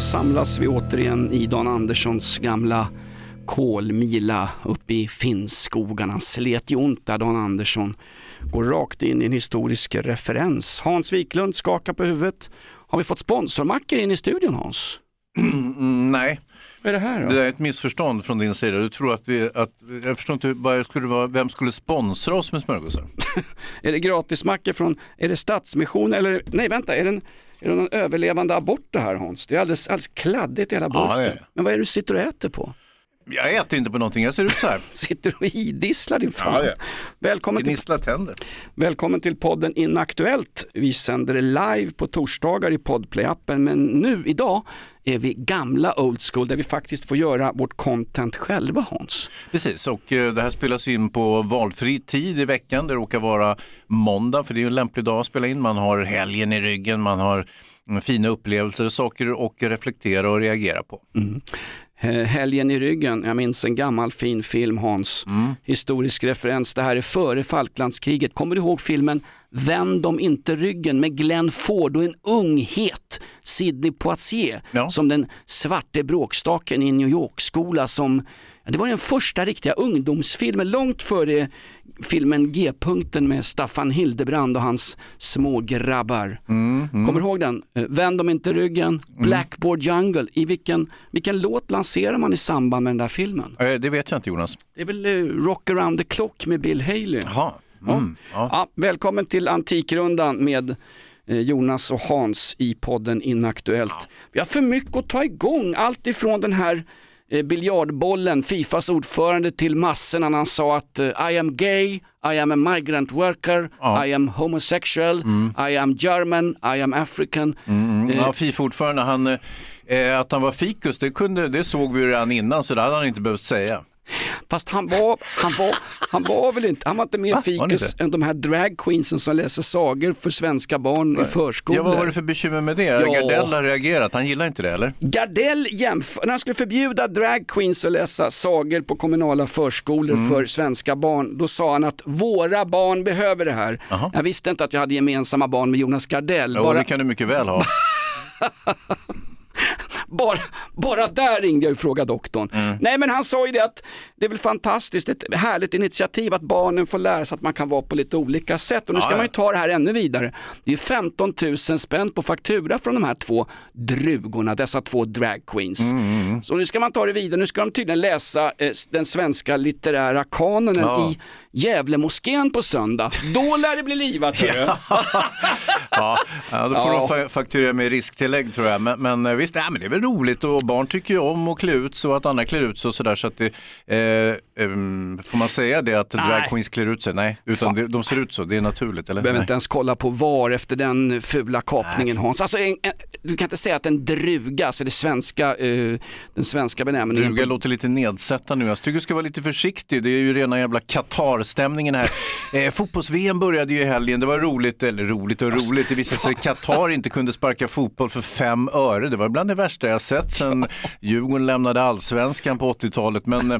Då samlas vi återigen i Dan Anderssons gamla kolmila uppe i Finnskogarna. Slet ju ont där Dan Andersson går rakt in i en historisk referens. Hans Wiklund skakar på huvudet. Har vi fått sponsormackor in i studion Hans? Mm, nej, Vad är det här då? det är ett missförstånd från din sida. Du tror att, det, att jag förstår inte vad skulle vara, vem skulle sponsra oss med smörgåsar? Är det gratismackor från, är det Stadsmission eller, nej vänta, är det, en, är det någon överlevande abort det här Hans? Det är alldeles, alldeles kladdigt i hela burken. det. Men vad är det du sitter och äter på? Jag äter inte på någonting, jag ser ut så här. Sitter och idisslar din fan. Ja, ja. Välkommen, till, tänder. välkommen till podden Inaktuellt. Vi sänder live på torsdagar i Podplay-appen men nu idag är vi gamla old school där vi faktiskt får göra vårt content själva Hans. Precis, och eh, det här spelas in på valfri tid i veckan. Det råkar vara måndag, för det är en lämplig dag att spela in. Man har helgen i ryggen, man har mm, fina upplevelser, saker att reflektera och reagera på. Eh, Helgen i ryggen, jag minns en gammal fin film Hans, historisk referens, det här är före Falklandskriget. Kommer du ihåg filmen Vänd dem inte ryggen med Glenn Ford och en ung het Sidney Poitier Ja. som den svarte bråkstaken i en New York-skola som, det var den första riktiga ungdomsfilmen långt före filmen G-punkten med Staffan Hildebrand och hans små grabbar. Kommer du ihåg den? Eh, Vänd dem inte ryggen, Blackboard Jungle. I vilken, vilken låt lanserar man i samband med den där filmen? Eh, Det vet jag inte Jonas. Det är väl eh, Rock around the clock med Bill Haley. Jaha. Mm. Ja. Ja, välkommen till Antikrundan med Jonas och Hans i podden Inaktuellt. Vi har för mycket att ta igång, allt ifrån den här biljardbollen, Fifas ordförande till massorna när han sa att eh, I am gay, I am a migrant worker, Ja. I am homosexual, I am German, I am African. Mm, ja, Fifa-ordförande, han, eh, att han var fikus, det, kunde, det såg vi redan innan så det hade han inte behövt säga. Fast han var, han var, han var väl inte, han var inte mer Va? Fikus än de här dragqueensen som läser sagor för svenska barn i förskolor. Ja, vad var det för bekymmer med det? Ja. Gardell har reagerat, han gillar inte det eller? Gardell jämför, när han skulle förbjuda dragqueens att läsa sagor på kommunala förskolor Mm. för svenska barn, då sa han att våra barn behöver det här. Jaha. Jag visste inte att jag hade gemensamma barn med Jonas Gardell. Jo, Bara, det kan du mycket väl ha. bara, bara där ringde jag och frågade doktorn. Mm. Nej men han sa ju det att det är väl fantastiskt, ett härligt initiativ att barnen får lära sig att man kan vara på lite olika sätt. Och nu ska Ja, man ju ta det här ännu vidare. Det är 15 000 spänn på faktura från de här två drugorna, dessa två dragqueens. Mm, Så nu ska man ta det vidare, nu ska de tydligen läsa eh, den svenska litterära kanonen Ja. i Gävlemoskén på söndag. Då lär det bli livat. Ja, ja, då får Ja. de fa- fakturera med risktillägg tror jag. Men, men eh, visst, ja, men det är väl roligt och barn tycker ju om att klä ut sig och att andra klär ut sig och sådär. Så att det, eh, ehm, får man säga det att Nej. drag queens klär ut sig? Nej, utan det, de ser ut så, det är naturligt eller? behöver Nej. inte ens kolla på VAR efter den fula kapningen Hans. Alltså, en, en, du kan inte säga att en druga, alltså det svenska, eh, den svenska benämningen. Druga låter lite nedsättande nu. Jag tycker du ska vara lite försiktig. Det är ju rena jävla Qatar-stämningen här. Eh, Fotbolls-VM började ju i helgen. Det var roligt, eller roligt och roligt. Det visade sig att Qatar inte kunde sparka fotboll för fem öre. Det var bland det värsta jag sett sedan Djurgården lämnade allsvenskan på 80-talet. Men eh,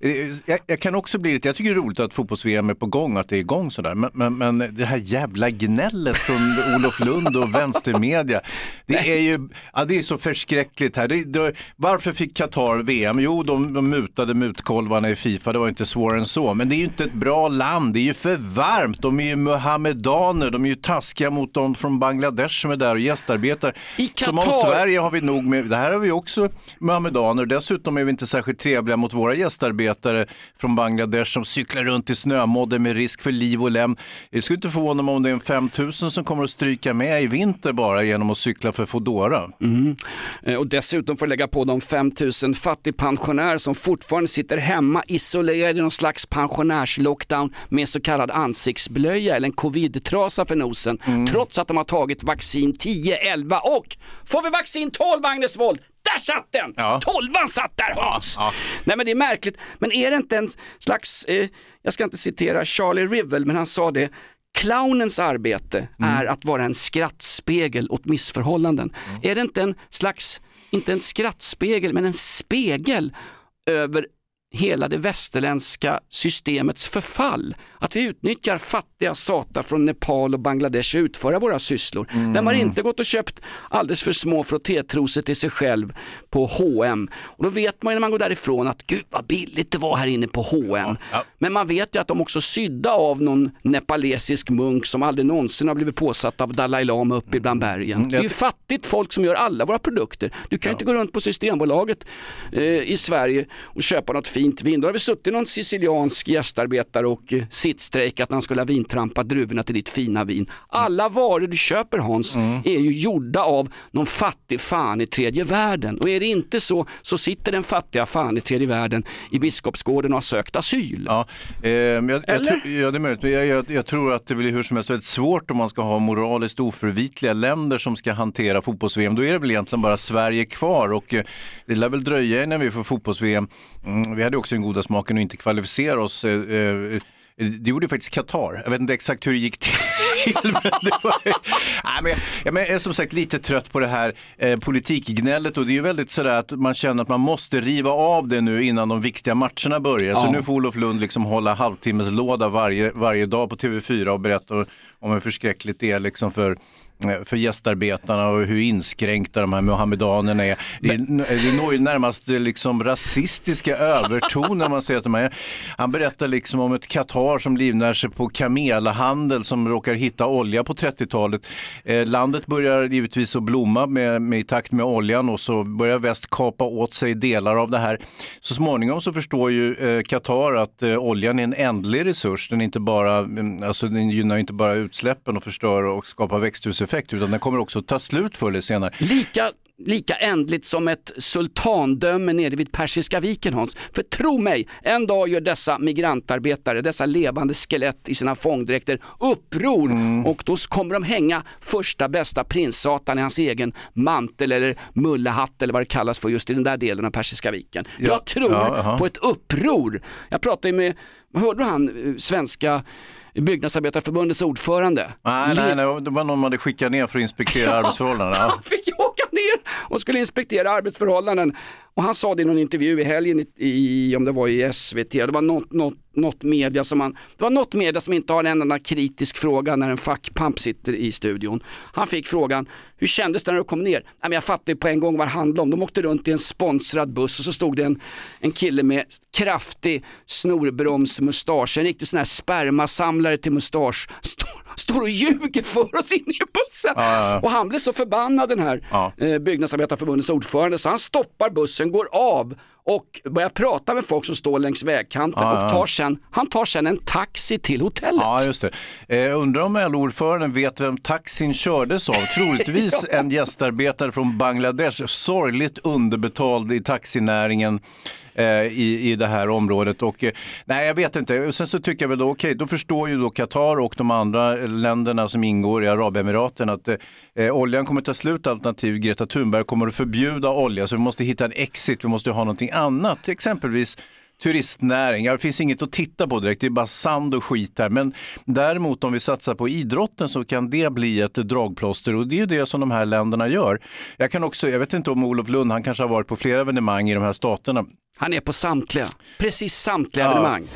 jag, jag kan också bli lite, jag tycker det är roligt att fotbolls-VM är på gång, att det är igång sådär. Men, men, men det här jävla gnället från Olof Lund och vänstermedia. Det är ju, ja, det är så förskräckligt här. Det, det, varför fick Qatar VM? Jo, de, de mutade mutkolvarna i Fifa, det var inte svårare än så. Men det är ju inte ett bra land, det är ju för varmt. De är ju muhammedaner, de är ju taskiga mot de från Bangladesh som är där och gästarbetar. I Som om Qatar- Sverige har vi nog med, det här har vi också muhammedaner. Dessutom är vi inte särskilt trevliga mot våra gästarbetare gästarbetare från Bangladesh som cyklar runt i snömodden med risk för liv och lem. Det skulle inte förvåna mig om det är en 5000 som kommer att stryka med i vinter bara genom att cykla för Foodora. Mm. Eh, och dessutom får lägga på de 5000 fattigpensionärer som fortfarande sitter hemma isolerade i någon slags pensionärslockdown med så kallad ansiktsblöja eller en covid-trasa för nosen. Mm. Trots att de har tagit vaccin 10, 11 och får vi vaccin 12 Agnes Wold? Där satt den! Ja. Tolvan satt där Hans! Ja, ja. Nej men det är märkligt, men är det inte en slags, eh, jag ska inte citera Charlie Rivel, men han sa det, Clownens arbete är att vara en skrattspegel åt missförhållanden. Är det inte en slags, inte en skrattspegel, men en spegel över hela det västerländska systemets förfall. Att vi utnyttjar fattiga satar från Nepal och Bangladesh att utföra våra sysslor. Där man inte gått och köpt alldeles för små frottétrosor till sig själv på H&M. Och då vet man ju när man går därifrån att gud vad billigt det var här inne på H&M. Men man vet ju att de också sydda av någon nepalesisk munk som aldrig någonsin har blivit påsatt av Dalai Lama uppe bland bergen. Det är ju fattigt folk som gör alla våra produkter. Du kan ju inte gå runt på Systembolaget eh, i Sverige och köpa något fint vin. Då har vi suttit någon siciliansk gästarbetare och eh, sittstrejkat när han skulle ha vintrampat druvorna till ditt fina vin. Alla varor du köper Hans är ju gjorda av någon fattig fan i tredje världen. Och är det inte så, så sitter den fattiga fan i tredje världen i Biskopsgården och har sökt asyl. Ja, eh, jag, jag, Eller? tror- ja, det är möjligt. Jag, jag, jag tror att det blir hur som helst väldigt svårt om man ska ha moraliskt oförvitliga länder som ska hantera fotbolls-VM. Då är det väl egentligen bara Sverige kvar och eh, det lär väl dröja innan vi får fotbolls-VM. Mm, vi hade också den goda smaken att inte kvalificera oss. Eh, eh, det gjorde faktiskt Qatar. Jag vet inte exakt hur det gick till. men var, nej, men jag, men jag är som sagt lite trött på det här eh, politikgnället och det är ju väldigt sådär att man känner att man måste riva av det nu innan de viktiga matcherna börjar. Så Ja. nu får Olof Lund liksom hålla halvtimmeslåda varje, varje dag på TV4 och berätta om hur förskräckligt det är liksom för Eh, för gästarbetarna och hur inskränkta de här muhammedanerna är. Det, är, det når ju närmast eh, liksom rasistiska övertoner man säger att de här Han berättar liksom om ett Qatar som livnär sig på kamelhandel som råkar hitta olja på 30-talet. Eh, landet börjar givetvis att blomma med, med, i takt med oljan och så börjar väst kapa åt sig delar av det här. Så småningom så förstår ju eh, Qatar att eh, oljan är en ändlig resurs. Den, är inte bara, mm, alltså, den gynnar inte bara utsläppen och förstör och skapar växthuseffekt utan den kommer också ta slut förr eller senare. Lika, lika ändligt som ett sultandöme nere vid Persiska viken Hans. För tro mig, en dag gör dessa migrantarbetare, dessa levande skelett i sina fångdräkter uppror och då kommer de hänga första bästa prinssatan i hans egen mantel eller mullehatt eller vad det kallas för just i den där delen av Persiska viken. Jag tror ja, på ett uppror. Jag pratade med, vad hörde du han, eh, svenska Byggnadsarbetarförbundets ordförande? Nej, nej, nej, det var någon man hade skickat ner för att inspektera arbetsförhållandena. Ja. Han fick åka ner och skulle inspektera arbetsförhållanden. Och han sa det i någon intervju i helgen, i, i, om det var i SVT, det var något, något, något media som man, det var något media som inte har en enda kritisk fråga när en fackpamp sitter i studion. Han fick frågan, hur kändes det när du kom ner? Nej, men jag fattade på en gång vad det handlade om. De åkte runt i en sponsrad buss och så stod det en, en kille med kraftig snorbromsmustasch, en riktig sån här spermasamlare till mustasch. Står, och ljuger för oss inne i bussen. Och han blev så förbannad den här Ja. eh, Byggnadsarbetarförbundets ordförande så han stoppar bussen, går av och börjar prata med folk som står längs vägkanten Ja, och ja. tar sen, han tar sen en taxi till hotellet. Ja, just det. Eh, undrar om LO-ordföranden vet vem taxin kördes av? Troligtvis en gästarbetare från Bangladesh, sorgligt underbetald i taxinäringen Eh, i, i det här området. Och, eh, nej, jag vet inte. Sen så tycker jag väl då, okej, då förstår ju då Qatar och de andra länderna som ingår i Arabemiraten att eh, eh oljan kommer ta slut alternativt Greta Thunberg kommer att förbjuda olja så vi måste hitta en exit, vi måste ha någonting annat. Exempelvis turistnäring, ja, det finns inget att titta på direkt, det är bara sand och skit här. Men däremot om vi satsar på idrotten så kan det bli ett dragplåster och det är ju det som de här länderna gör. Jag kan också, jag vet inte om Olof Lund, han kanske har varit på flera evenemang i de här staterna. Han är på samtliga, precis samtliga Ja. evenemang.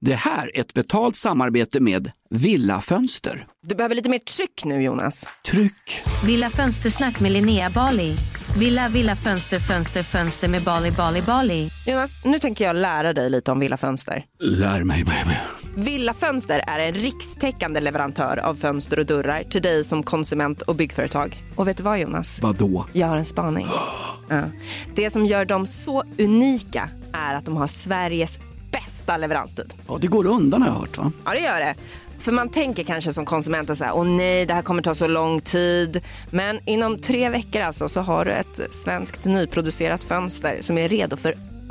Det här är ett betalt samarbete med Villa Fönster. Du behöver lite mer tryck nu Jonas. Tryck! Villa Fönstersnack med Linnea Bali. Villa, villa, fönster, fönster, fönster med Bali, Bali, Bali. Jonas, nu tänker jag lära dig lite om Villa Fönster. Lär mig baby. Villa Fönster är en rikstäckande leverantör av fönster och dörrar till dig som konsument och byggföretag. Och vet du vad Jonas? Vadå? Jag har en spaning. Ja. Det som gör dem så unika är att de har Sveriges bästa leveranstid. Ja, det går undan har jag hört va? Ja, det gör det. För man tänker kanske som konsument här, åh nej, det här kommer ta så lång tid. Men inom tre veckor alltså så har du ett svenskt nyproducerat fönster som är redo för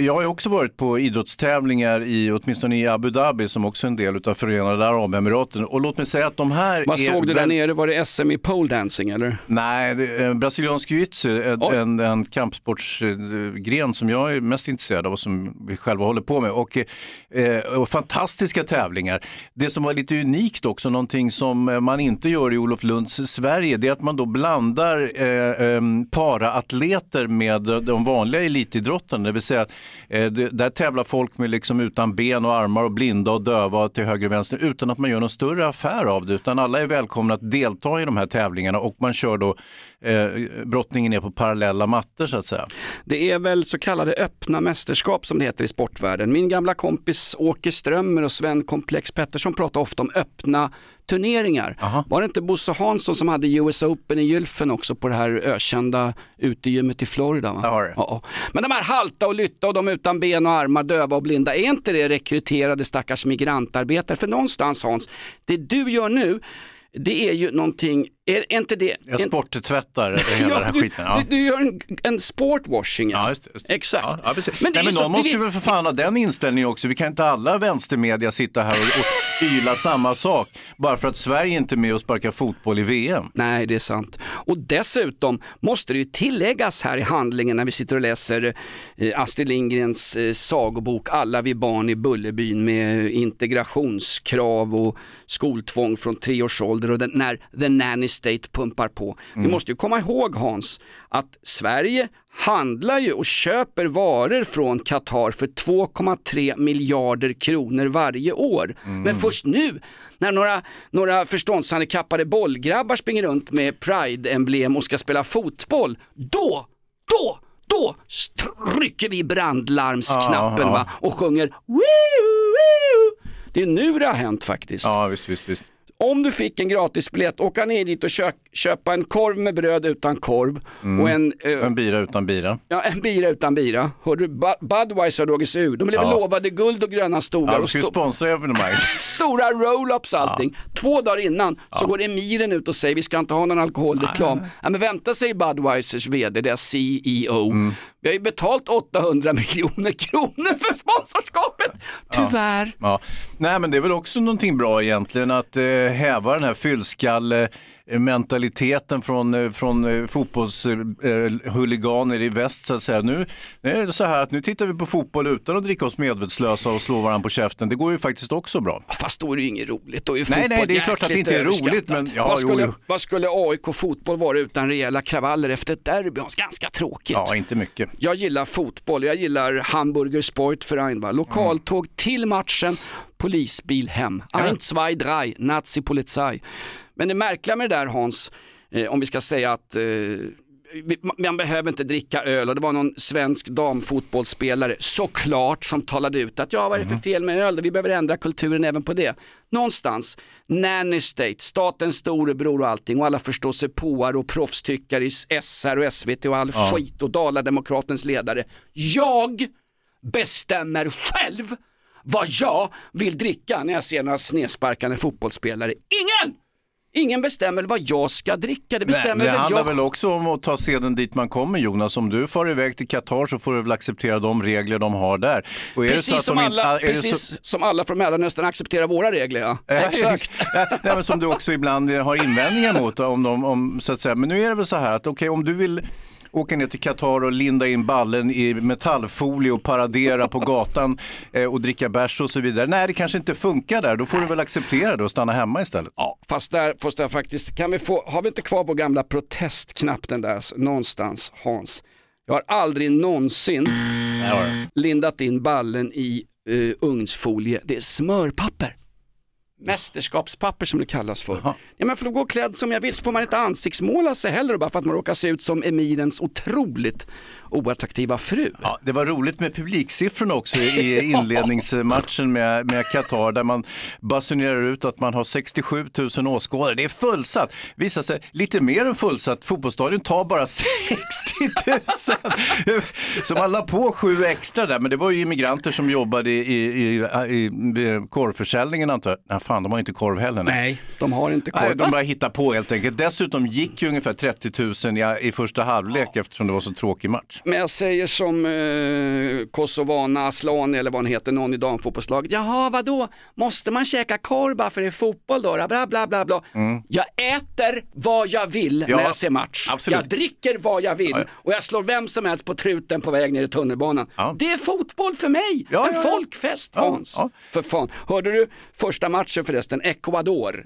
Jag har också varit på idrottstävlingar i, åtminstone i Abu Dhabi som också är en del av Förenade Arabemiraten. Och låt mig säga att de här Vad såg du där väl- nere? Var det SM i pole dancing eller? Nej, det brasiliansk jiu-jitsu, en, Oj. en, en kampsportsgren som jag är mest intresserad av och som vi själva håller på med. Och, eh, och fantastiska tävlingar. Det som var lite unikt också, någonting som eh, man inte gör i Olof Lunds Sverige, det är att man då blandar eh, eh, paraatleter med de vanliga elitidrottarna. Det vill säga, eh, det, där tävlar folk med liksom utan ben och armar och blinda och döva till höger och vänster utan att man gör någon större affär av det. Utan alla är välkomna att delta i de här tävlingarna och man kör då eh, brottningen ner på parallella mattor så att säga. Det är väl så kallade öppna mästerskap som det heter i sportvärlden. Min gamla kompis Åke Strömmer och Sven Komplex Pettersson pratar ofta om öppna turneringar. Aha. Var det inte Bosse Hansson som hade US Open i Gylfen också på det här ökända utegymmet i Florida? Va? Ja, ja. Men de här halta och lytta och de utan ben och armar, döva och blinda, är inte det rekryterade stackars migrantarbetare? För någonstans Hans, det du gör nu, det är ju någonting, är, är inte det... Jag sporttvättar hela den här du, skiten. Ja. du, du gör en, en sportwashing. Ja, just just. Exakt. Ja, ja. Men Nej, men ju så- någon måste ju väl för fan ha den inställningen också. Vi kan inte alla vänstermedia sitta här och, och yla samma sak bara för att Sverige inte är med och sparkar fotboll i VM. Nej, det är sant. Och dessutom måste det ju tilläggas här i handlingen när vi sitter och läser eh, Astrid Lindgrens eh, sagobok Alla vi barn i Bullerbyn med integrationskrav och skoltvång från tre års ålder och den, när The Nanny State pumpar på. Vi måste ju komma ihåg Hans att Sverige handlar ju och köper varor från Qatar för 2,3 miljarder kronor varje år. Men först nu när några, några förståndshandikappade bollgrabbar springer runt med Pride-emblem och ska spela fotboll, då, då, då trycker vi brandlarmsknappen Ja, ja. va? och sjunger woo. Det är nu det har hänt faktiskt. Ja, visst, visst, visst. Om du fick en gratisbiljett, åka ner dit och kö- köpa en korv med bröd utan korv och en, eh, En bira utan bira. ja, en bira utan bira. Hörde du, Bu- Budweiser har dragit sig ur. De blev Ja. lovade guld och gröna skogar Ja, och ska sto- sponsra evenemanget. stora roll-ups allting. Två dagar innan så går Emiren ut och säger vi ska inte ha någon alkoholreklam. Ja, men vänta säger Budweisers vd, deras CEO. Mm. Vi har ju betalt 800 miljoner kronor för sponsorskapet. Tyvärr. Ja. Nej men det är väl också någonting bra egentligen att eh, häva den här fyllskalle-mentaliteten från, eh, från eh, fotbollshuliganer i väst så att säga. Nu är det så här att nu tittar vi på fotboll utan att dricka oss medvetslösa och slå varandra på käften. Det går ju faktiskt också bra. Fast då är det ju inget roligt. Då är ju Nej, fotboll nej, det är klart att det inte är roligt, men- ja, vad, skulle, jo. vad skulle AIK fotboll vara utan rejäla kravaller efter ett derby? Ganska tråkigt. Ja, inte mycket. Jag gillar fotboll, jag gillar Hamburger Sportverein. Va? Lokaltåg till matchen, polisbil hem. Ein, zwei, drei, Nazi-Polizei. Men det märkliga med det där Hans, eh, om vi ska säga att eh, vi- man behöver inte dricka öl och det var någon svensk damfotbollsspelare såklart som talade ut att ja vad är det för fel med öl, vi behöver ändra kulturen även på det. Någonstans, nanny state, statens storebror och allting och alla förstår sig påar och proffstyckare i SR och SVT och all Ja. skit och Dalademokratens ledare. Jag bestämmer själv vad jag vill dricka när jag ser några snedsparkande fotbollsspelare. Ingen! Ingen bestämmer vad jag ska dricka, det bestämmer Nej, det väl handlar jag väl också om att ta seden dit man kommer Jonas. Om du far iväg till Qatar så får du väl acceptera de regler de har där. Det Precis, som inte- alla, är det så- precis som alla från Mellanöstern accepterar våra regler ja. Ja, Exakt. Ja, Nej, men som du också ibland har invändningar mot. Om de, om, så att säga. Men nu är det väl så här att okej om du vill åka ner till Qatar och linda in ballen i metallfolie och paradera på gatan eh, och dricka bärs och så vidare. Nej, det kanske inte funkar där. Då får du väl acceptera det och stanna hemma istället. Ja, fast där måste jag faktiskt, kan vi få, har vi inte kvar vår gamla protestknapp den där någonstans Hans? Jag har aldrig någonsin lindat in ballen i uh, ugnsfolie, det är smörpapper. Mästerskapspapper som det kallas för. Ja, men för att gå klädd som jag vill så får man inte ansiktsmåla sig heller bara för att man råkar se ut som emirens otroligt oattraktiva fru. Ja, det var roligt med publiksiffrorna också i inledningsmatchen med, med Qatar där man basunerar ut att man har 67 000 åskådare. Det är fullsatt. Visar sig lite mer än fullsatt. Fotbollsstadion tar bara 60 000. Så man la på sju extra där, men det var ju immigranter som jobbade i, i, i, i korvförsäljningen antar jag. Nej, fan, de har inte korv heller. Nej, de har inte korv. Nej, de bara hittar på helt enkelt. Dessutom gick ju ungefär 30 000 i, i första halvlek eftersom det var så tråkig match. Men jag säger som eh, Kosovana Aslani eller vad han heter, någon i damfotbollslaget. Jaha, vadå? Måste man käka korv bara för det är fotboll då? Bla, bla, bla, bla. Mm. Jag äter vad jag vill Ja, när jag ser match. absolut. Jag dricker vad jag vill Ja, ja. och jag slår vem som helst på truten på väg ner i tunnelbanan. Det är fotboll för mig, Ja, en ja, ja. folkfest Ja, Hans. ja. För fan. Hörde du första matchen förresten, Ecuador?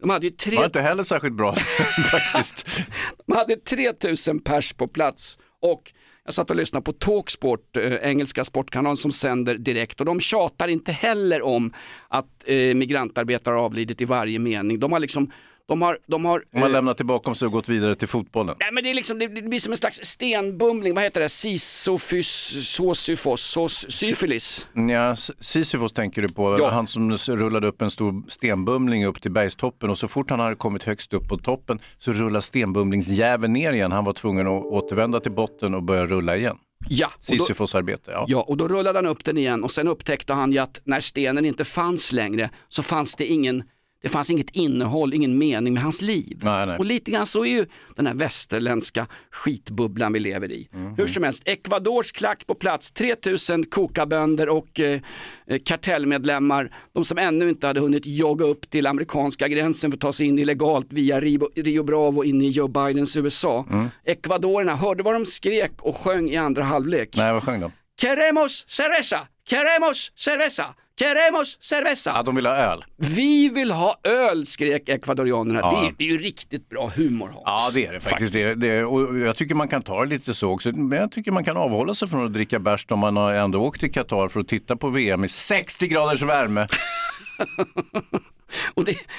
De hade ju tre Mm. Var inte heller särskilt bra faktiskt. de hade 3000 pers på plats och jag satt och lyssnade på Talksport, eh, engelska sportkanalen som sänder direkt och de tjatar inte heller om att eh, migrantarbetare har avlidit i varje mening. De har liksom, de har, de har De har eh, lämnat bakom sig och gått vidare till fotbollen. Nej men det, är liksom, det, det blir som en slags stenbumling, vad heter det? Sisofys, sosyfos, sos, syfilis. Ja, Sisyfos tänker du på, Ja. han som rullade upp en stor stenbumling upp till bergstoppen och så fort han hade kommit högst upp på toppen så rullade stenbumlingsjäveln ner igen. Han var tvungen att återvända till botten och börja rulla igen. Ja, Sisyfos arbete, ja. Ja, och då rullade han upp den igen och sen upptäckte han ju att när stenen inte fanns längre så fanns det ingen det fanns inget innehåll, ingen mening med hans liv. Nej, nej. Och lite grann så är ju den här västerländska skitbubblan vi lever i. Mhm. Hur som helst, Ecuadors klack på plats, 3000 kokabönder och eh, eh, kartellmedlemmar, de som ännu inte hade hunnit jogga upp till amerikanska gränsen för att ta sig in illegalt via Rio, Rio Bravo in i Joe Bidens USA. Mm. Ecuadorerna, hörde vad de skrek och sjöng i andra halvlek? Nej, vad sjöng de? Queremos cerveza, queremos cerveza, queremos cerveza. Ja, de vill ha öl. Vi vill ha öl, skrek ekvadorianerna. Ja. Det, är, det är ju riktigt bra humor Hans. Ja, det är det faktiskt. Det, är- det, är- och jag tycker man kan ta det lite så också. Men jag tycker man kan avhålla sig från att dricka bärs om man har ändå åkt till Qatar för att titta på VM i 60 graders värme.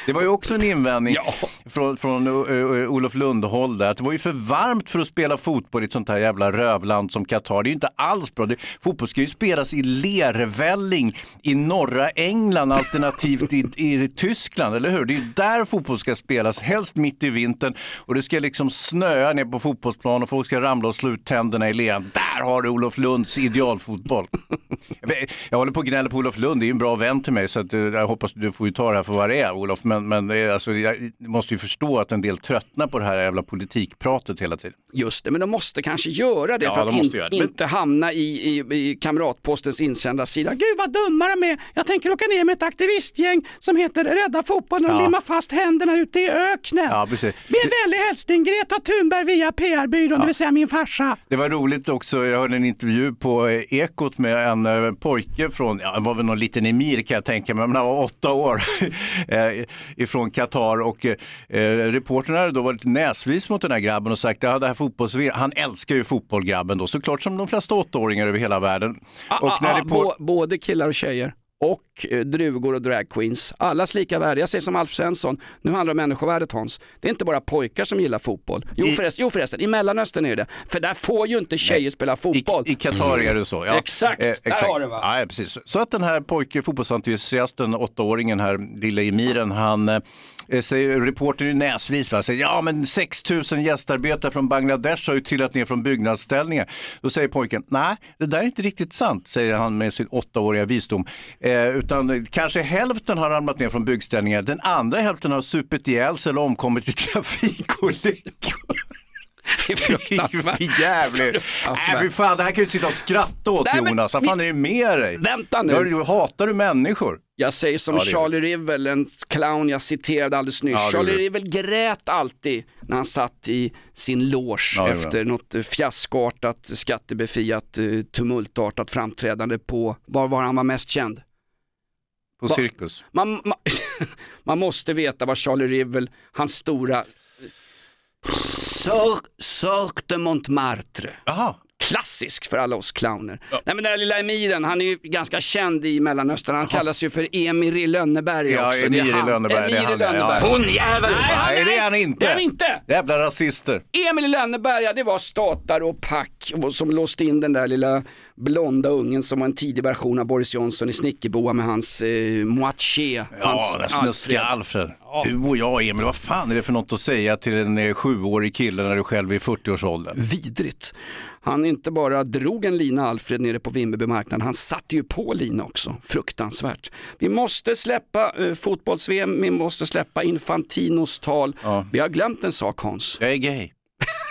det... var ju också en invändning från, från uh, uh, Olof Lundhåll där, att det var ju för varmt för att spela fotboll i ett sånt här jävla rövland som Qatar. Det är ju inte alls bra. Det, fotboll ska ju spelas i lervälling i norra England alternativt i, i Tyskland, eller hur? Det är där fotboll ska spelas, helst mitt i vintern och det ska liksom snöa ner på fotbollsplan och folk ska ramla och slå ut tänderna i leren. Där har du Olof Lunds idealfotboll. Jag håller på och gnäller på Olof Lund, det är ju en bra vän till mig så att, eh, jag hoppas du får ju ta det här för vad det är Olof. Men, men det är, alltså, jag måste ju förstå att en del tröttnar på det här jävla politikpratet hela tiden. Just det, men de måste kanske göra det Ja, för att de måste in, det. Inte hamna i, i, i Kamratpostens insända sida. Gud vad dumma de är. Jag tänker åka ner med ett aktivistgäng som heter Rädda fotbollen och Ja. limma fast händerna ute i öknen. Ja, precis. Med en vänlig hälsning Greta Thunberg via PR-byrån, det vill säga min farsa. Det var roligt också, jag hörde en intervju på Ekot med en eh, pojke från, ja, han var väl någon liten emir kan jag tänka mig, men han var åtta år ifrån Qatar och eh, reportern hade då varit näsvis mot den här grabben och sagt, ja det här fotbolls han älskar ju fotboll grabben då, såklart som de flesta åttaåringar över hela världen. Ah, Och när ah, ah, report- bå- både killar och tjejer och eh, drugor och dragqueens. Allas lika värde. Jag säger som Alf Svensson, nu handlar det om människovärdet Hans. Det är inte bara pojkar som gillar fotboll. Jo, I- förresten, jo förresten, i Mellanöstern är det. För där får ju inte tjejer spela fotboll. I, Qatar är det så. Ja. Exakt, där har du va. Ja, ja, precis. Så att den här pojke, fotbollsentusiasten, åttaåringen här, lilla emiren, han eh, Eh, säger, reportern i näsvis, va, säger ja men 6 000 gästarbetare från Bangladesh har ju trillat ner från byggnadsställningar. Då säger pojken, nej det där är inte riktigt sant, säger han med sin åttaåriga visdom. Eh, utan kanske hälften har ramlat ner från byggställningar, den andra hälften har supit ihjäl sig eller omkommit i trafikolyckor. Det är fruktansvärt. Jävligt. Nej, fy fan, det här kan du inte sitta och skratta åt Nej, men Jonas. Vad fan är det med dig? Vänta nu. Gör- Hatar du människor? Jag säger som Ja, det Charlie Rivel, en clown jag citerade alldeles nyss. Ja, det Charlie. Rivel grät alltid när han satt i sin loge Ja, det efter något eh, fiaskoartat, skattebefriat, eh, tumultartat framträdande på, var var han var mest känd? På cirkus? Man, man, man måste veta vad Charlie Rivel, hans stora Sorg, Cirque de Montmartre. Jaha. Klassisk för alla oss clowner. Nej men den här lilla emiren, han är ju ganska känd i Mellanöstern. Han kallas ju för Emir i Lönneberg Ja, också. Emir Det är i. Lönneberg, Emir i han, ja, Lönneberg. ja. Honnjävel! Nej, det är han inte. Det är han inte! Jävla rasister. Emil i Lönneberga, det var statare och pack som låste in den där lilla blonda ungen som var en tidig version av Boris Johnson i Snickerboa med hans eh, moitié. Ja, den snuskiga Alfred. Du och jag, Emil, vad fan är det för något att säga till en eh, sjuårig kille när du själv är i 40-årsåldern? Vidrigt. Han inte bara drog en lina Alfred nere på Vimmerby marknad, han satte ju på lina också. Fruktansvärt. Vi måste släppa eh, fotbolls-VM, vi måste släppa Infantinos tal. Vi har glömt en sak Hans. Jag är gay.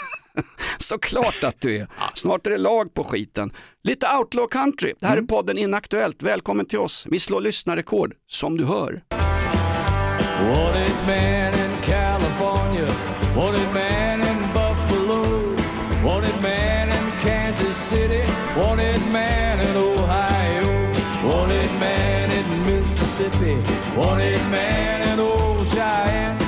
Såklart att du är. Snart är det lag på skiten. Lite outlaw country. Det här är podden Inaktuellt. Välkommen till oss. Vi slår lyssnarrekord, som du hör. Wanted man in old Cheyenne.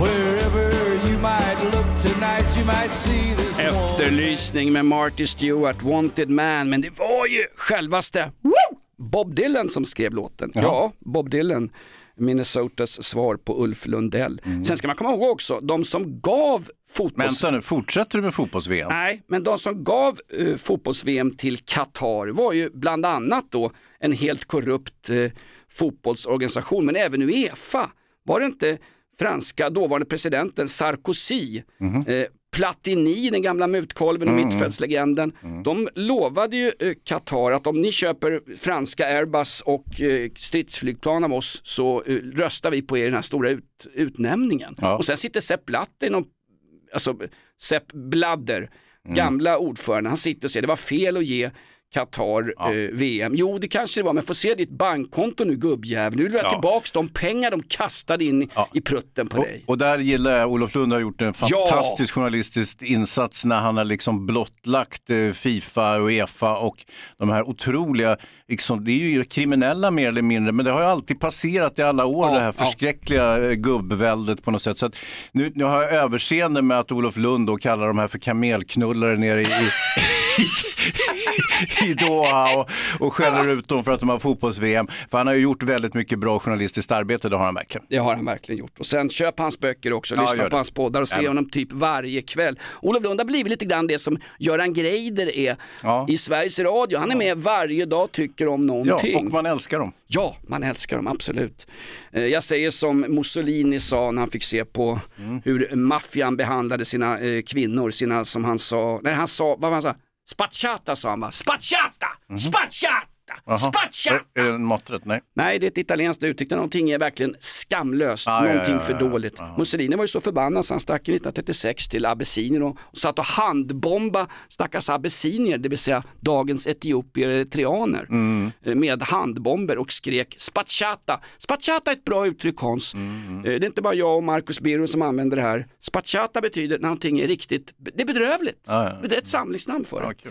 Wherever you might look tonight, you might see this one. Efterlysning med Marty Stewart, Wanted Man, men det var ju självaste woo, Bob Dylan som skrev låten. Ja, Bob Dylan, Minnesotas svar på Ulf Lundell. Sen ska man komma ihåg också, de som gav fotbolls... Vänta nu, fortsätter du med fotbolls-VM? Nej, men de som gav eh, fotbolls-VM till Qatar var ju bland annat då en helt korrupt eh, fotbollsorganisation, men även Uefa. Var det inte franska dåvarande presidenten Sarkozy, eh, Platini, den gamla mutkolven och Mhm. mittfältslegenden. De lovade ju eh, Qatar att om ni köper franska Airbus och eh, stridsflygplan av oss så eh, röstar vi på er i den här stora ut, utnämningen. Ja. Och sen sitter Sepp Blatter, någon, alltså Sepp Bladder, Mm. gamla ordförande, han sitter och säger det var fel att ge Qatar eh, VM. Jo det kanske det var men få se ditt bankkonto nu gubbjävel. Nu vill vi ha Ja. tillbaks de pengar de kastade in i, i prutten på dig. Och där gillar jag, Olof Lund har gjort en fantastisk journalistisk insats när han har liksom blottlagt eh, Fifa och Uefa och de här otroliga, liksom, det är ju kriminella mer eller mindre, men det har ju alltid passerat i alla år Ja, det här ja. förskräckliga eh, gubbväldet på något sätt. Så nu, nu har jag överseende med att Olof Lund då kallar de här för kamelknullare nere i, i, i Doha och, och skäller ut dem för att de har fotbolls-VM. För han har ju gjort väldigt mycket bra journalistiskt arbete, det har han verkligen. Det har han verkligen gjort. Och sen köp hans böcker också, Ja, lyssna på hans poddar och se honom typ varje kväll. Olof Lund har blivit lite grann det som Göran Greider är Ja. i Sveriges Radio. Han är med varje dag, tycker om Ja, någonting. och man älskar dem. Ja, man älskar dem, absolut. Eh, Jag säger som Mussolini sa när han fick se på Mm. hur maffian behandlade sina eh, kvinnor, sina som han sa, nej han sa, vad var han sa? Spacciata sa han va? Spacciata! Mhm. Spacciata! Jaha. Spacciata! Är, det en maträtt? Nej. Nej, det är ett italienskt uttryck någonting är verkligen skamlöst, Ah, någonting ja, för ja, ja. dåligt. Mussolini var ju så förbannad så han stack 1936 till Abessinien och, och satt och handbomba stackars abessinier, det vill säga dagens etiopier och eritreaner, Mm. med handbomber och skrek spacciata. Spacciata är ett bra uttryck Hans. Mm, Eh, Det är inte bara jag och Marcus Birro som använder det här. Spacciata betyder när någonting är riktigt, det är bedrövligt. Det är ett samlingsnamn för det.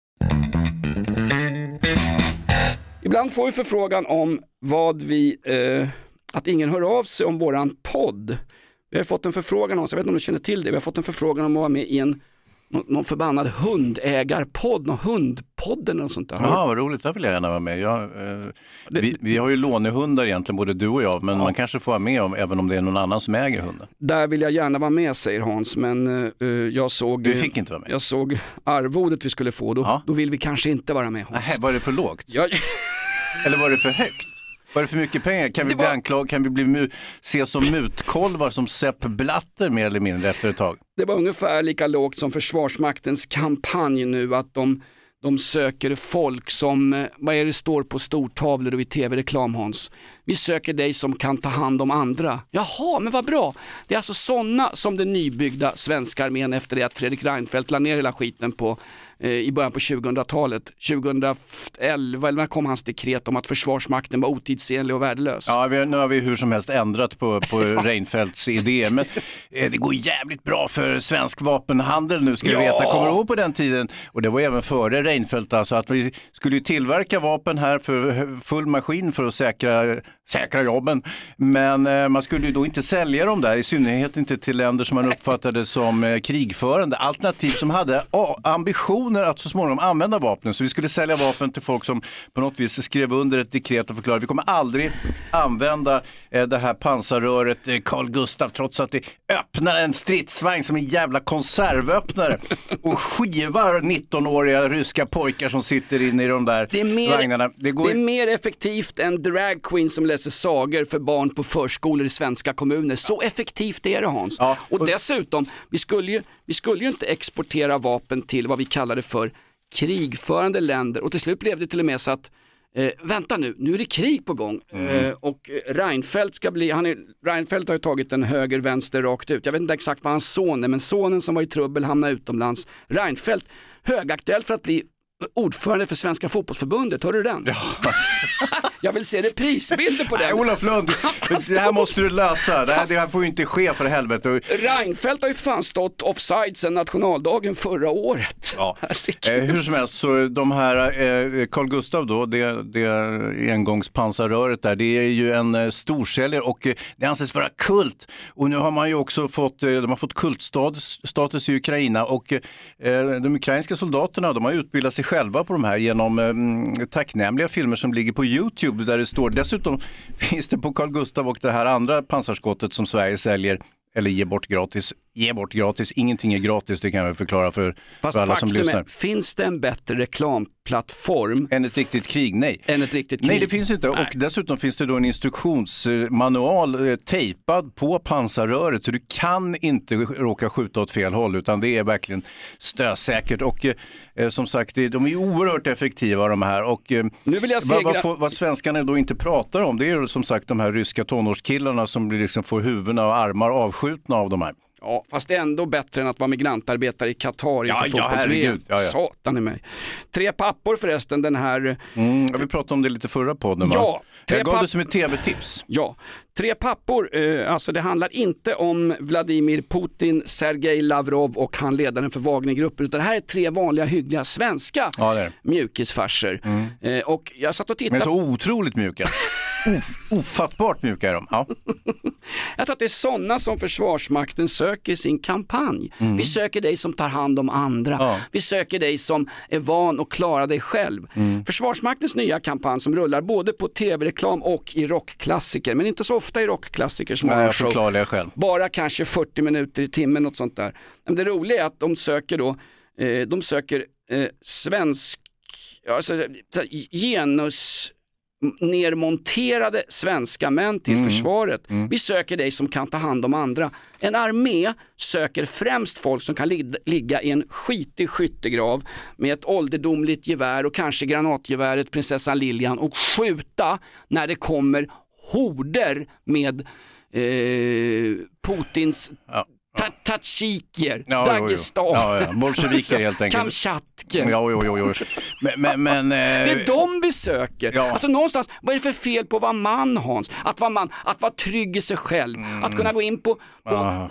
Ibland får vi förfrågan om vad vi, eh, att ingen hör av sig om våran podd. Vi har fått en förfrågan om, jag vet inte om du känner till det, vi har fått en förfrågan om att vara med i en någon, någon förbannad hundägarpodd, någon hundpodden eller sånt där. Jaha, vad roligt, där vill jag gärna vara med. Jag, eh, vi, vi har ju lånehundar egentligen, både du och jag, men man kanske får vara med om, även om det är någon annan som äger hunden. Där vill jag gärna vara med säger Hans, men eh, jag såg Du fick inte vara med? Jag såg arvodet vi skulle få, då, då vill vi kanske inte vara med Hans. Nej, var det för lågt? Jag... Eller var det för högt? Var det för mycket pengar? Kan vi bli anklag, kan vi bli mu- ses som mutkolvar som Sepp Blatter mer eller mindre efter ett tag? Det var ungefär lika lågt som Försvarsmaktens kampanj nu att de, de söker folk som, eh, vad är det står på stortavlor och i tv-reklam Hans? Vi söker dig som kan ta hand om andra. Jaha, men vad bra. Det är alltså sådana som den nybyggda svenska armén efter det att Fredrik Reinfeldt la ner hela skiten på i början på 2000-talet. 2011 eller när kom hans dekret om att Försvarsmakten var otidsenlig och värdelös. Ja, vi, nu har vi hur som helst ändrat på, på Reinfeldts idé, men eh, det går jävligt bra för svensk vapenhandel nu ska Ja! veta. Kommer du ihåg på den tiden, och det var även före Reinfeldt, alltså att vi skulle tillverka vapen här för full maskin för att säkra, säkra jobben, men eh, man skulle ju då inte sälja dem där, i synnerhet inte till länder som man uppfattade som eh, krigförande, alternativt som hade ah, ambitioner att så småningom använda vapnen. Så vi skulle sälja vapen till folk som på något vis skrev under ett dekret och förklarade vi kommer aldrig använda eh, det här pansarröret eh, Carl Gustaf trots att det öppnar en stridsvagn som en jävla konservöppnare och skivar 19-åriga ryska pojkar som sitter inne i de där Det är mer, vagnarna. Det går det är mer effektivt än drag queen som läser sagor för barn på förskolor i svenska kommuner. Så effektivt är det Hans. och dessutom, vi skulle, ju, vi skulle ju inte exportera vapen till vad vi kallade för krigförande länder och till slut blev det till och med så att Eh, vänta nu, nu är det krig på gång eh, och Reinfeldt ska bli, han är, Reinfeldt har ju tagit en höger, vänster rakt ut. Jag vet inte exakt vad hans son är, men sonen som var i trubbel hamnade utomlands. Reinfeldt, högaktuell för att bli ordförande för Svenska fotbollsförbundet, hör du den? Jag vill se reprisbilder på den. Nej, Olof Lund, det här måste du lösa. Det här, det här får ju inte ske för helvete. Reinfeldt har ju fan stått offside sedan nationaldagen förra året. Ja. Eh, hur som helst, så de här eh, Carl Gustav då, det, det engångspansarröret där, det är ju en eh, storsäljare och eh, det anses vara kult. Och nu har man ju också fått, eh, de har fått kultstatus status i Ukraina och eh, de ukrainska soldaterna, de har utbildat sig själva på de här genom eh, mm, tacknämliga filmer som ligger på Youtube där det står, dessutom finns det på Carl Gustav och det här andra pansarskottet som Sverige säljer eller ger bort gratis. Ge bort gratis, ingenting är gratis, det kan jag väl för, Fast för alla som lyssnar. är, finns det en bättre reklamplattform? Än ett riktigt krig? Nej. Än ett riktigt krig? Nej, det finns inte. Och dessutom finns det då en instruktionsmanual eh, tejpad på pansarröret så du kan inte råka skjuta åt fel håll utan det är verkligen stösäkert. Och eh, som sagt, de är oerhört effektiva de här. Och, eh, Nu vill jag se vad, vad, vad svenskarna då inte pratar om det är som sagt de här ryska tonårskillarna som liksom får huvudena och armar avskjutna av de här. Ja, fast det är ändå bättre än att vara migrantarbetare i Qatar inför ja, fotbolls-VM. Ja, ja. Satan i mig. Tre pappor förresten, den här... Mm, ja, vi pratade om det lite förra podden va? Ja, tre Jag gav papp- det som ett tv-tips. Ja, tre pappor, eh, alltså det handlar inte om Vladimir Putin, Sergej Lavrov och han ledaren för Wagnergruppen utan det här är tre vanliga hyggliga svenska Ja, mjukisfarser. Eh, och jag satt och tittade Men så otroligt mjuka. Of, ofattbart mjuka är de. Ja. Jag tror att det är sådana som Försvarsmakten söker i sin kampanj. Mm. Vi söker dig som tar hand om andra. Vi söker dig som är van att klara dig själv. Mm. Försvarsmaktens nya kampanj som rullar både på tv-reklam och i rockklassiker, men inte så ofta i rockklassikers Nej, jag själv. Bara kanske 40 minuter i timmen, något sånt där. Men det roliga är att de söker då, eh, de söker eh, svensk, alltså, genus nermonterade svenska män till Mm. försvaret. Vi söker dig som kan ta hand om andra. En armé söker främst folk som kan lig- ligga i en skitig skyttegrav med ett ålderdomligt gevär och kanske granatgeväret prinsessan Lilian och skjuta när det kommer horder med eh, Putins ta- tatsjikier, Ja. Dagestan, Ja, ja. Bolsjeviker helt enkelt. Kamtjatken. Ja, jo, jo, jo. Men, men, men, eh, Det är de vi söker. Alltså någonstans, vad är det för fel på att vara man Hans? Att vara man, att vara trygg i sig själv, att kunna gå in på, på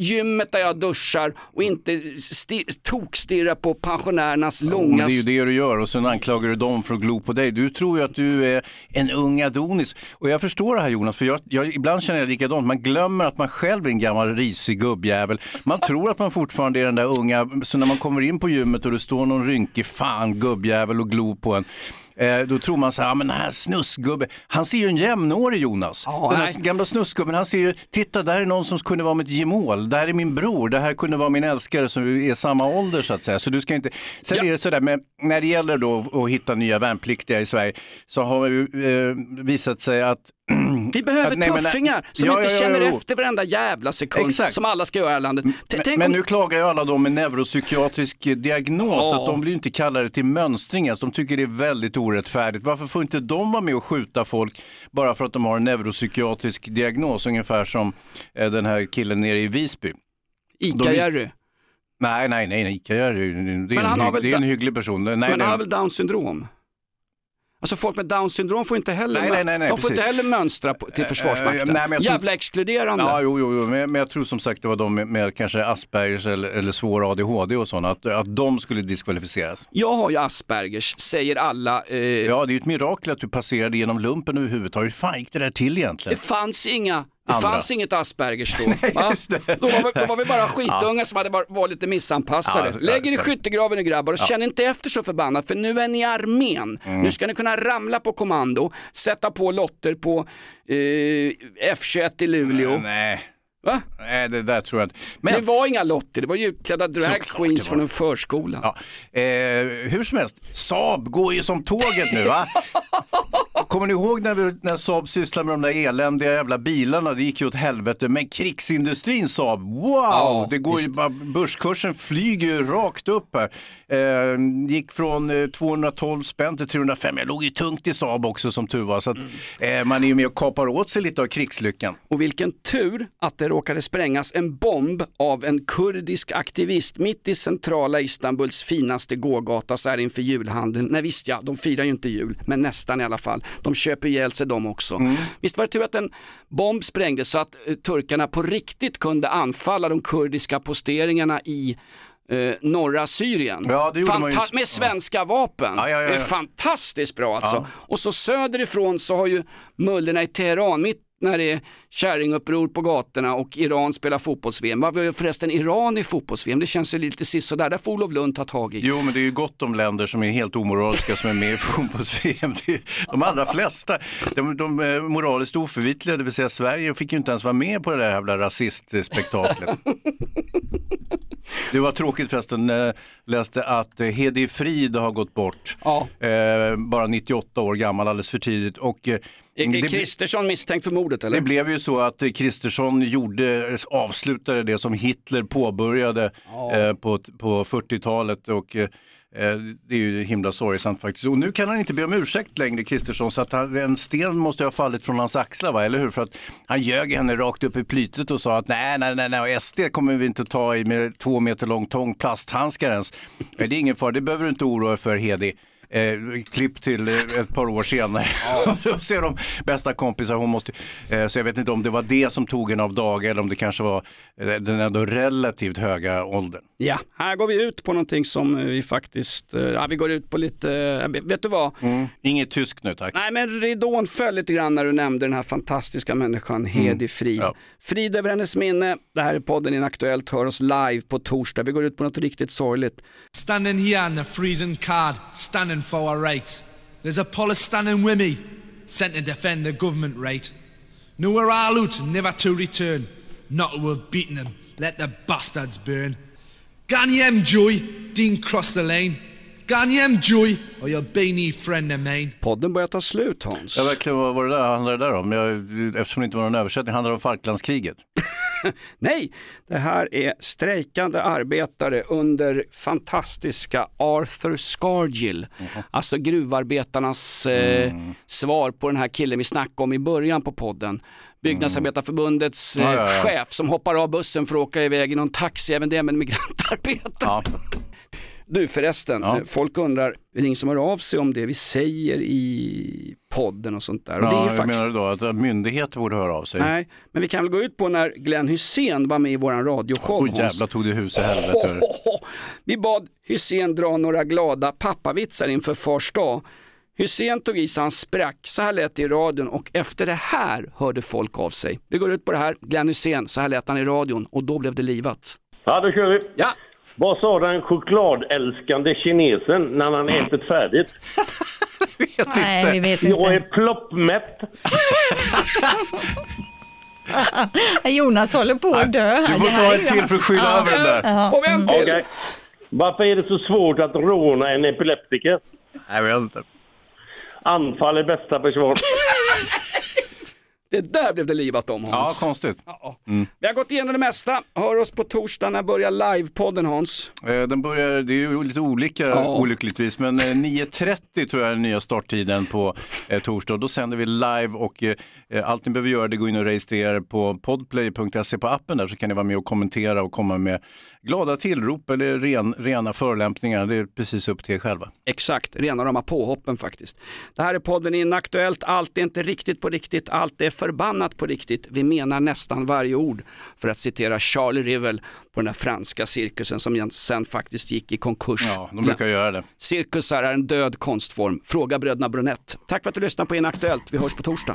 gymmet där jag duschar och inte sti, tokstirra på pensionärernas Jo, långa... det är ju det du gör och sen anklagar du dem för att glo på dig. Du tror ju att du är en ung Adonis. Och jag förstår det här Jonas, för jag, jag, ibland känner jag likadant. Man glömmer att man själv är en gammal risig gubbjävel. Man tror att man fortfarande är den där unga, så när man kommer in på gymmet och det står någon rynkig fan gubbjävel och glor på en. Eh, då tror man så här, "Ja, men den här snusgubben, han ser ju en jämnårig Jonas. den här nej. gamla snusgubben, han ser ju, titta där är någon som kunde vara mitt gemål, där är min bror, det här kunde vara min älskare som är samma ålder så att säga. Så du ska inte, sen är det sådär, men när det gäller då att hitta nya värnpliktiga i Sverige så har det eh, visat sig att Vi behöver att- nej, men- tuffingar som Ja, inte ja, ja, känner efter varenda jävla sekund Exakt. som alla ska göra i det här landet. T- Men, men om- nu klagar ju alla de med neuropsykiatrisk diagnos, Ja. att de blir inte kallade till mönstring ens. De tycker det är väldigt orättfärdigt. Varför får inte de vara med och skjuta folk bara för att de har en neuropsykiatrisk diagnos, ungefär som eh, den här killen nere i Visby. Ica-Jerry. Nej, nej, nej, nej. Ica-Jerry, det är, en, det är en hygglig person. Nej, men han har väl down syndrom? Alltså folk med down syndrom får inte heller, Nej, nej, nej, de får inte heller mönstra på, till Eh, Försvarsmakten. nej, men jag tror- Jävla exkluderande. Ja, jo, jo, jo. Men, men jag tror som sagt det var de med, med kanske Aspergers eller, eller svår ADHD och sådana, att, att de skulle diskvalificeras. Jag har ju Aspergers, säger alla. Eh, Ja, det är ju ett mirakel att du passerade genom lumpen överhuvudtaget. Hur fan gick det där till egentligen? Det fanns inga det Andra. fanns inget Aspergers då. va? Då, var vi, då var vi bara skitungar som hade var, lite missanpassade. Ja, Lägg er i skyttegraven nu grabbar och Ja. känn inte efter så förbannat för nu är ni i armén. Mm. Nu ska ni kunna ramla på kommando, sätta på lotter på eh, F21 i Luleå. Nej. Va? Nej, det där tror jag inte. Men, Det var inga lotter, det var ju utklädda drag queens från en förskola. Ja. Eh, hur som helst, Saab går ju som tåget nu va? Kommer ni ihåg när, vi, när Saab sysslade med de där eländiga jävla bilarna? Det gick ju åt helvete. Men krigsindustrin Saab, wow! Ja, det går ju bara, börskursen flyger ju rakt upp här. Eh, gick från eh, 212 spänn till 305. Jag låg ju tungt i Saab också som tur var. Så att, eh, man är ju med och kapar åt sig lite av krigslyckan. Och vilken tur att det råkade sprängas en bomb av en kurdisk aktivist mitt i centrala Istanbuls finaste gågata så här inför julhandeln. Nej visst ja, de firar ju inte jul, men nästan i alla fall. De köper ihjäl sig de också. Mm. Visst var det tur att en bomb sprängdes så att eh, turkarna på riktigt kunde anfalla de kurdiska posteringarna i eh, norra Syrien. Ja, det gjorde man ju- Fanta- med svenska vapen. Ja, ja, ja, Det är ja. fantastiskt bra alltså. Och så söderifrån så har ju mullorna i Teheran, mitt när det är kärringuppror på gatorna och Iran spelar fotbolls-VM. Varför gör förresten Iran i fotbolls-VM? Det känns ju lite sisådär, där får Olof Lund ta tag i. Jo, men det är ju gott om länder som är helt omoraliska som är med i fotbolls-VM. De allra flesta, de, de är moraliskt oförvitliga, det vill säga Sverige fick ju inte ens vara med på det där jävla rasistspektaklet. Det var tråkigt förresten, eh, läste att eh, Hedi Frid har gått bort. Eh, bara 98 år gammal, alldeles för tidigt. Och, eh, Är, det- Kristersson misstänkt för mordet eller? det blev ju så att eh, Kristersson gjorde, avslutade det som Hitler påbörjade Ja. eh, på, på 40-talet och eh, Eh, Det är ju himla sorgsamt faktiskt. Och nu kan han inte be om ursäkt längre, Kristersson, så att han, en sten måste ha fallit från hans axlar, va? eller hur? För att han ljög henne rakt upp i plytet och sa att nej, nej, nej, nej, SD kommer vi inte ta i med två meter lång tång plasthandskar ens. Eh, Det är ingen fara, det behöver du inte oroa dig för, Hedi. Eh, klipp till eh, ett par år senare. Då ser de bästa kompisar. Hon måste, eh, så jag vet inte om det var det som tog en av dagen eller om det kanske var eh, den ändå relativt höga åldern. Ja, här går vi ut på någonting som eh, vi faktiskt, eh, ja vi går ut på lite, eh, vet du vad? Mm. Inget tysk nu tack. Nej men ridån föll lite grann när du nämnde den här fantastiska människan Hedi Frid. Frid över hennes minne, det här är podden Inaktuellt, hör oss live på torsdag. Vi går ut på något riktigt sorgligt. Standing here on the freezing card, standing for our rights. There's a police standing with me, sent to defend the government right. Now we're all out, never to return. Not to have beaten them, let the bastards burn. Ganyem Joy, Dean cross the lane. Ganyem Joy, or you'll be any friend of mine. Podden börjar ta slut Hans. Ja, verkligen, vad var det där, handlar det där om? Jag, eftersom det inte var någon översättning, handlar det om Falklandskriget? Nej, det här är strejkande arbetare under fantastiska Arthur Scargill. Alltså gruvarbetarnas eh, svar på den här killen vi snackade om i början på podden. Byggnadsarbetarförbundets eh, Ja, ja, ja. chef som hoppar av bussen för att åka iväg i någon taxi, även det med en migrantarbetare. Du förresten, eh, folk undrar, är det ingen som hör av sig om det vi säger i podden och sånt där? Och det är Ja, faktiskt... menar du då att myndigheter borde höra av sig? Nej, men vi kan väl gå ut på när Glenn Hussein var med i våran radioshow. Åh Hans. jävlar tog det hus i helvete. hörru. Vi bad Hussein dra några glada pappavitsar inför fars dag. Hussein tog i så han sprack, så här lät det i radion och efter det här hörde folk av sig. Vi går ut på det här, Glenn Hussein, så här lät han i radion och då blev det livat. Ja, då kör vi. Ja. Vad sa den chokladälskande kinesen när han ätit färdigt? Nej, vi vet Jag är inte. ploppmätt. Jonas håller på att dö. här. Du får Det ta en till för att skylla över den där. Och vem till? Okej. Varför är det så svårt att råna en epileptiker? Jag vet inte. Anfall är bästa försvar. Det där blev det livat om Ja, Hans. konstigt. Mm. Vi har gått igenom det mesta, hör oss på torsdag när börjar livepodden Hans. Eh, Den börjar, det är ju lite olika Ja. olyckligtvis, men eh, 9.30 tror jag är den nya starttiden på eh, torsdag. Då sänder vi live och eh, allt ni behöver göra det är att gå in och registrera er på podplay.se på appen där så kan ni vara med och kommentera och komma med glada tillrop eller ren, rena förolämpningar. Det är precis upp till er själva. Exakt, rena rama påhoppen faktiskt. Det här är podden Inaktuellt, allt är inte riktigt på riktigt, allt är förbannat på riktigt. Vi menar nästan varje ord, för att citera Charlie Rivel på den där franska cirkusen som sen faktiskt gick i konkurs. Ja, de brukar göra det. Cirkusar är en död konstform, fråga bröderna Brunett. Tack för att du lyssnar på Inaktuellt, vi hörs på torsdag.